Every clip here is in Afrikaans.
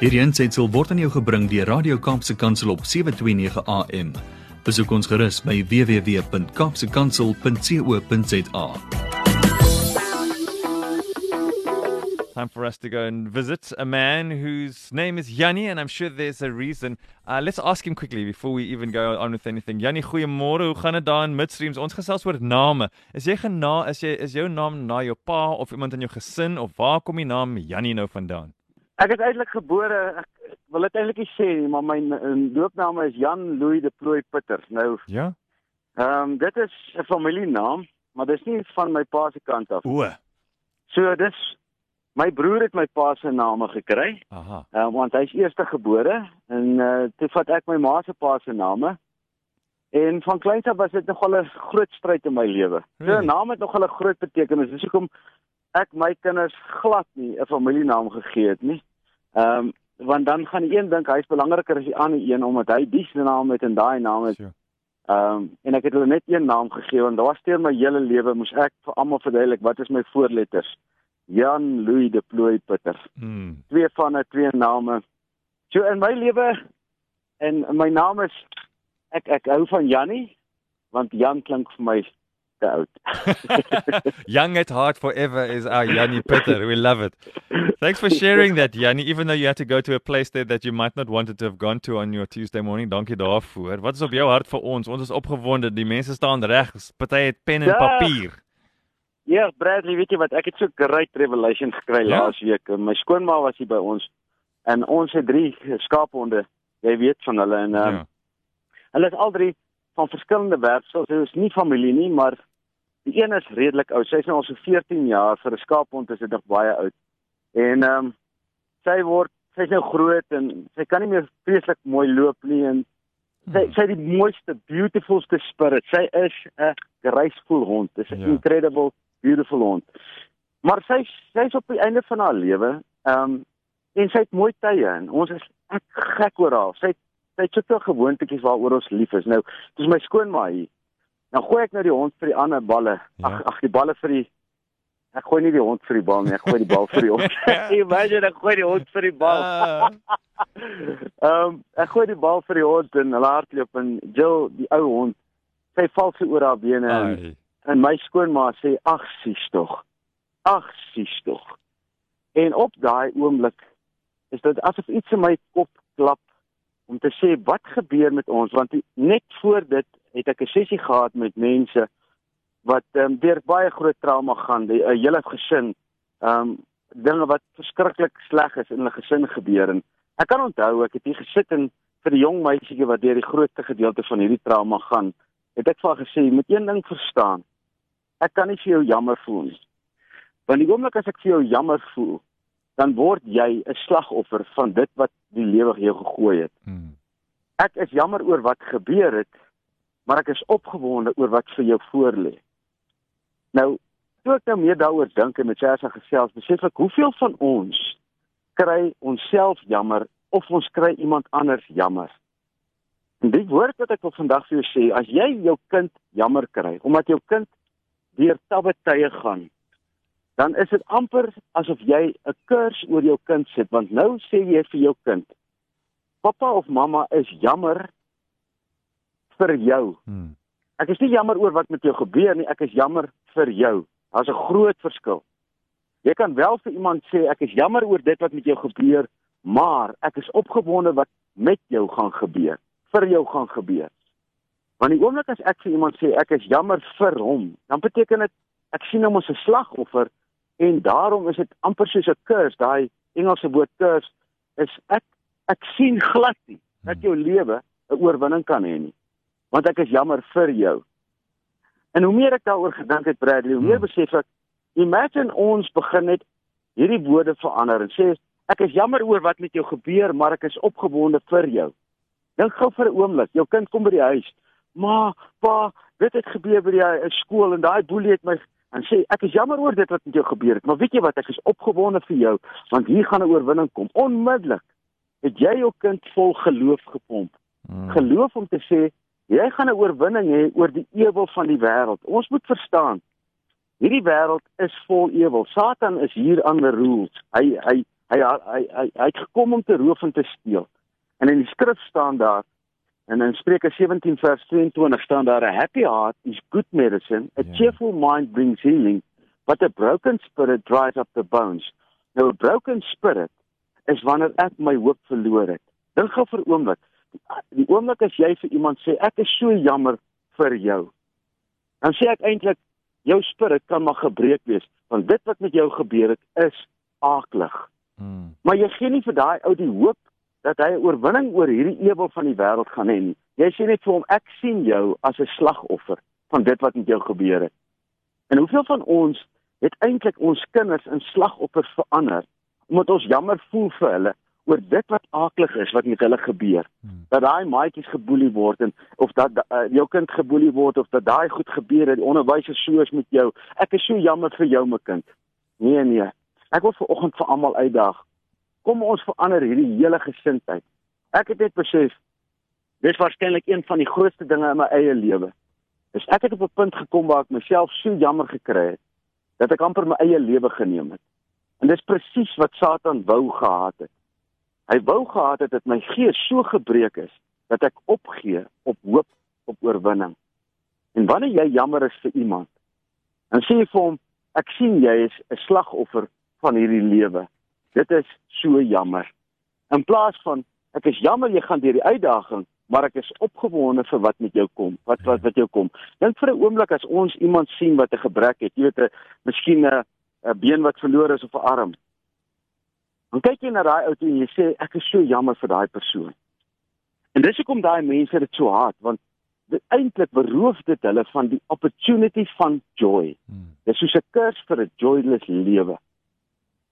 Hierdie aanseit sal word aan jou gebring deur Radio Kaapse Kansel op 7:29 AM. Besoek ons gerus by www.kapsekansel.co.za. Time for us to go and visit a man whose name is Yanni, and I'm sure there's a reason. Uh, let's ask him quickly before we even go on with anything. Yanni, goeiemôre. Hoe gaan dit daar in Midstreams? Ons gesels oor name. Is jy gena is jy is jou naam na jou pa of iemand in jou gesin of waar kom die naam Yanni nou vandaan? Ek is eintlik gebore, ek wil dit eintlik nie sê nie, maar my doopnaam is Jan Louis de Plooy Pitters. Nou, Ja. ehm um, dit is 'n familienaam, maar dis nie van my pa se kant af. O. So dis my broer het my pa se name gekry, Aha. uh, want hy's eerste gebore en uh, toe vat ek my ma se pa se name. En van kleins af was dit nogal 'n groot stryd in my lewe. So Really? 'n naam het nogal 'n groot betekenis. Dis hoekom ek my kinders glad nie 'n familienaam gegee het nie. Ehm um, want dan gaan die een dink hy's belangriker as die ander een omdat hy die naam het en daai naam het. Sure. Ehm um, en ek het hulle net een naam gegee want daar steur my hele lewe moes ek vir almal verduidelik wat is my voorletters. Jan Louis de Plooy Pitter. Mm. Twee van 'n twee name. So in my lewe en my naam is ek ek hou van Jannie want Jan klink vir my te oud. Young at heart forever is our Yanni Pitter. We love it. Thanks for sharing that, Yanni. Even though you had to go to a place there that you might not wanted to have gone to on your Tuesday morning. Dankie daarvoor. Wat is op jou hart vir ons? Ons is opgewonde. Die mense staan reg. Party het pen en Ja. papier. Ja, Bradley, weet jy wat? Ek het so great revelation gekry Ja? laas week. My skoonma was hier by ons en ons het drie skaaphonde. Jy weet van hulle en ehm Ja. Hulle is al drie van verskillende werpsels. Hulle is nie familie nie, maar die een is redelik oud. Sy's nou al so 14 jaar vir 'n skaaphond is dit nog baie oud. En ehm um, sy word sy's nou groot en sy kan nie meer vreeslik mooi loop nie en sy Hmm. sy die mooiste beautifulste spirit. Sy is 'n graceful hond. Dis 'n Ja. incredible beautiful hond. Maar sy sy's op die einde van haar lewe. Ehm um, en sy het mooi tye en ons is ek gek oor haar. Sy sy het soveel gewoontetjies waaroor ons lief is. Nou, dis my skoonma hier. Nou gooi ek nou die hond vir die ander balle. Ja. Ag ag die balle vir die Ek gooi nie die hond vir die bal nie, ek gooi die bal vir die hond. Imagine ek gooi die hond vir die bal. Ah, Ehm um, ek gooi die bal vir die hond en hulle hardloop en Jill, die ou hond, sy val so oor haar bene en, ai. en my skoonma sê ag sies tog. Ag sies tog. En op daai oomblik is dit asof iets in my kop klap om te sê wat gebeur met ons want die, net voor dit het ek 'n sessie gehad met mense wat ehm um, deur baie groot trauma gaan, 'n hele gesin ehm um, dinge wat verskriklik sleg is in hulle gesin gebeur en ek kan onthou ek het hier gesit en vir die jong meisietjie wat deur die grootste gedeelte van hierdie trauma gaan, het ek vir haar gesê, "Jy moet een ding verstaan. Ek kan nie vir jou jammer voel nie. Want die oomblik as ek vir jou jammer voel, dan word jy 'n slagoffer van dit wat die lewe jou gegooi het. Hmm. Ek is jammer oor wat gebeur het, maar ek is opgewonde oor wat vir jou voorlê. Nou, toe ek nou meer daaroor dink en met Sersa gesels, besef ek hoeveel van ons kry onsself jammer of ons kry iemand anders jammer. En die woord wat ek wil vandag vir jou sê, as jy jou kind jammer kry omdat jou kind deur tawe tye gaan, dan is dit amper asof jy 'n kurs oor jou kind sit want nou sê jy vir jou kind Pappa of mamma is jammer vir jou. Hmm. Ek is nie jammer oor wat met jou gebeur nie, ek is jammer vir jou. Daar's 'n groot verskil. Jy kan wel vir iemand sê ek is jammer oor dit wat met jou gebeur, maar ek is opgewonde wat met jou gaan gebeur, vir jou gaan gebeur. Want die oomblik as ek vir iemand sê ek is jammer vir hom, dan beteken dit ek sien hom as 'n slagoffer en daarom is dit amper soos 'n curse, daai Engelse woord curse is ek ek sien glad nie dat jou lewe 'n oorwinning kan hê nie. Want ek is jammer vir jou. En hoe meer ek daaroor gedink het Bradley, hoe meer Hmm. besef ek imagine ons begin net hierdie woorde verander en sê ek is jammer oor wat met jou gebeur, maar ek is opgewonde vir jou. Dink gou vir 'n oomblik, jou kind kom by die huis. Ma, pa, dit het gebeur by die skool en daai boelie het my en sê ek is jammer oor dit wat met jou gebeur het, maar weet jy wat, ek is opgewonde vir jou want hier gaan 'n oorwinning kom. Onmiddellik het jy jou kind vol geloof gepomp. Hmm. Geloof om te sê jy gaan 'n oorwinning hê oor die ewel van die wêreld. Ons moet verstaan. Hierdie wêreld is vol ewel. Satan is hier aan the rules. Hy hy Hy hy hy, hy het gekom om te roof en te steel. En in die skrif staan daar en in Spreuke 17 vers 22 staan daar 'n happy heart is good medicine, a Ja. cheerful mind brings healing, but a broken spirit dries up the bones. Nou 'n broken spirit is wanneer ek my hoop verloor het. Dink gou vir 'n oomblik. Die, oomblik as jy vir iemand sê ek is so jammer vir jou. Dan sê ek eintlik jou spirit kan maar gebreek wees want dit wat met jou gebeur het is aaklig. Mm. Maar jy gee nie vir daai ou die hoop dat hy 'n oorwinning oor hierdie ewel van die wêreld gaan hê nie. Jy sê net vir hom ek sien jou as 'n slagoffer van dit wat met jou gebeur het. En hoeveel van ons het eintlik ons kinders in slagoffers verander omdat ons jammer voel vir hulle oor dit wat aaklig is wat met hulle gebeur. Hmm. Dat daai maatjies geboelie word en of dat uh, jou kind geboelie word of dat daai goed gebeur het, die onderwysers so is met jou. Ek is so jammer vir jou my kind. Nee nee. Ek wil vanoggend vir almal uitdaag. Kom ons verander hierdie hele gesindheid. Ek het net besef dis waarskynlik een van die grootste dinge in my eie lewe. Dis ek het op 'n punt gekom waar ek myself so jammer gekry het dat ek amper my eie lewe geneem het. En dis presies wat Satan wou gehad het. Hy wou gehad het dat my gees so gebreek is dat ek opgee op hoop op oorwinning. En wanneer jy jammer is vir iemand, dan sê jy vir hom, ek sien jy is 'n slagoffer van hierdie lewe. Dit is so jammer. In plaas van ek is jammer jy gaan deur die uitdaging, maar ek is opgewonde vir wat met jou kom. Wat wat wat jou kom. Dink vir 'n oomblik as ons iemand sien wat 'n gebrek het, jy weet 'n miskien 'n 'n been wat verlore is of 'n arm. Dan kyk jy na daai ou toe en jy sê ek is so jammer vir daai persoon. En dis hoekom daai mense dit so haat want eintlik beroof dit hulle van die opportunity van joy. Mm. Dis soos 'n kurs vir 'n joyless lewe.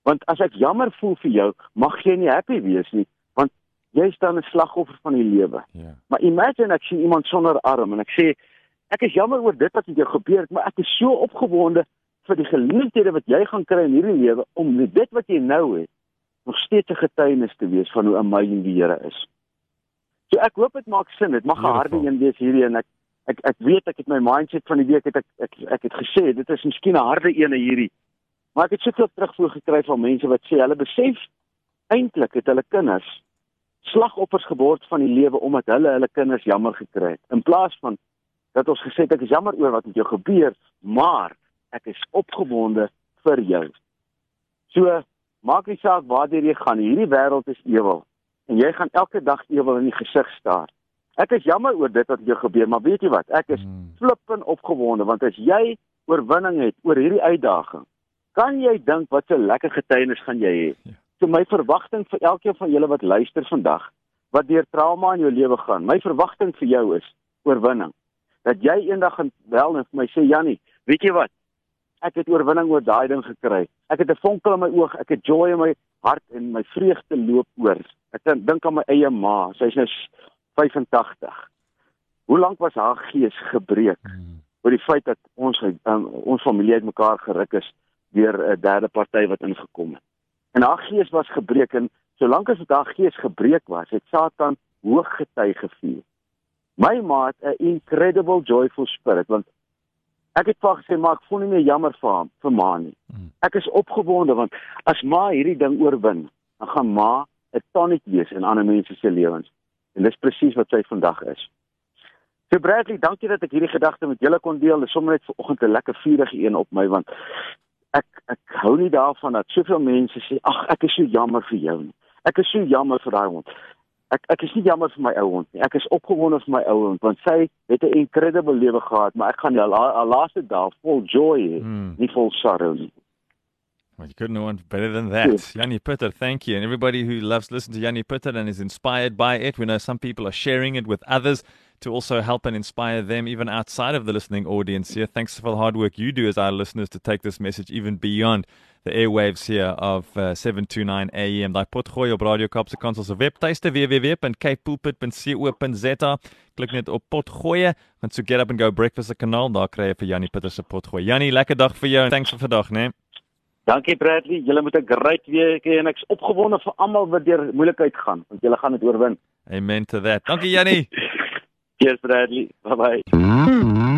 Want as ek jammer voel vir jou, mag jy nie happy wees nie, want jy dan 'n slagoffer van die lewe. Ja. Maar imagine ek sien iemand sonder arm en ek sê ek is jammer oor dit wat met jou gebeur het, maar ek is so opgewonde vir die geleenthede wat jy gaan kry in hierdie lewe om dit wat jy nou het nog steeds 'n getuienis te wees van hoe amazing die Here is. So ek hoop dit maak sin. Dit mag 'n harde een wees hierdie en ek ek ek weet ek het my mindset van die week het ek ek ek het gesê dit is miskien 'n harde een hierdie. Maar ek het soveel terugvoer gekry van mense wat sê hulle besef eintlik het hulle kinders slagoffers geword van die lewe omdat hulle hulle kinders jammer gekry het. In plaas van dat ons gesê het ek is jammer oor wat met jou gebeur, maar ek is opgewonde vir jou. So maak nie saak waartoe jy gaan, hierdie wêreld is ewel en jy gaan elke dag ewel in die gesig staar. Ek is jammer oor dit wat jou gebeur, maar weet jy wat? Ek is Mm. flippend opgewonde want as jy oorwinning het oor hierdie uitdaging, kan jy dink wat 'n lekker getuienis gaan jy hê. Ja. So my verwagting vir elkeen van julle wat luister vandag, wat deur trauma in jou lewe gaan, my verwagting vir jou is oorwinning. Dat jy eendag gaan bel en vir my sê Jannie, weet jy wat? Ek het oorwinning oor daai ding gekry. Ek het 'n vonkel in my oog, ek het joy in my hart en my vreugde loop oor. Ek dink aan my eie ma, sy's nou s- 85. Hoe lank was haar gees gebreek Mm. oor die feit dat ons um, ons familie uitmekaar geruk is deur 'n derde party wat ingekom het. En haar gees was gebreek en solank as dit haar gees gebreek was, het Satan hoog getuig gevier. My ma het 'n incredible joyful spirit want ek het vir haar gesê maar ek voel nie meer jammer vir haar vir ma nie. Mm. Ek is opgewonde want as ma hierdie ding oorwin, dan gaan ma 'n tonic wees in ander mense se lewens. En dis presies wat sy vandag is. So Bradley, dankie dat ek hierdie gedagte met julle kon deel. Dit is sommer net vanoggend 'n lekker vurige een op my want ek ek hou nie daarvan dat soveel mense sê ag ek is so jammer vir jou nie. Ek is so jammer vir daai hond. Ek ek is nie jammer vir my ou hond nie. Ek is opgewonde vir my ou hond want sy het 'n incredible lewe gehad, maar ek gaan haar la- laaste dae vol joy hê, Mm. nie vol sorrow nie. Well, you couldn't want better than that. Yanni Pitter, thank you. And everybody who loves listen to Yanni Pitter and is inspired by it, we know some people are sharing it with others to also help and inspire them even outside of the listening audience here. Thanks for the hard work you do as our listeners to take this message even beyond the airwaves here of uh, 729 AM. Daai potgooi op Radio Kaapse Kansel se webtuiste www.capepulpit.co.za. Klik net op potgooi, want so get up and go breakfast se kanaal, daar kry jy vir Yanni Pitter se potgooi. Yanni, lekker dag vir jou. Thanks vir vandag, né? Nee? Dankie Bradley, julle moet 'n great week hê en ek's opgewonde vir almal wat deur moeilikheid gaan, want julle gaan dit oorwin. Amen to that. Dankie Jannie. Cheers Bradley. Bye bye.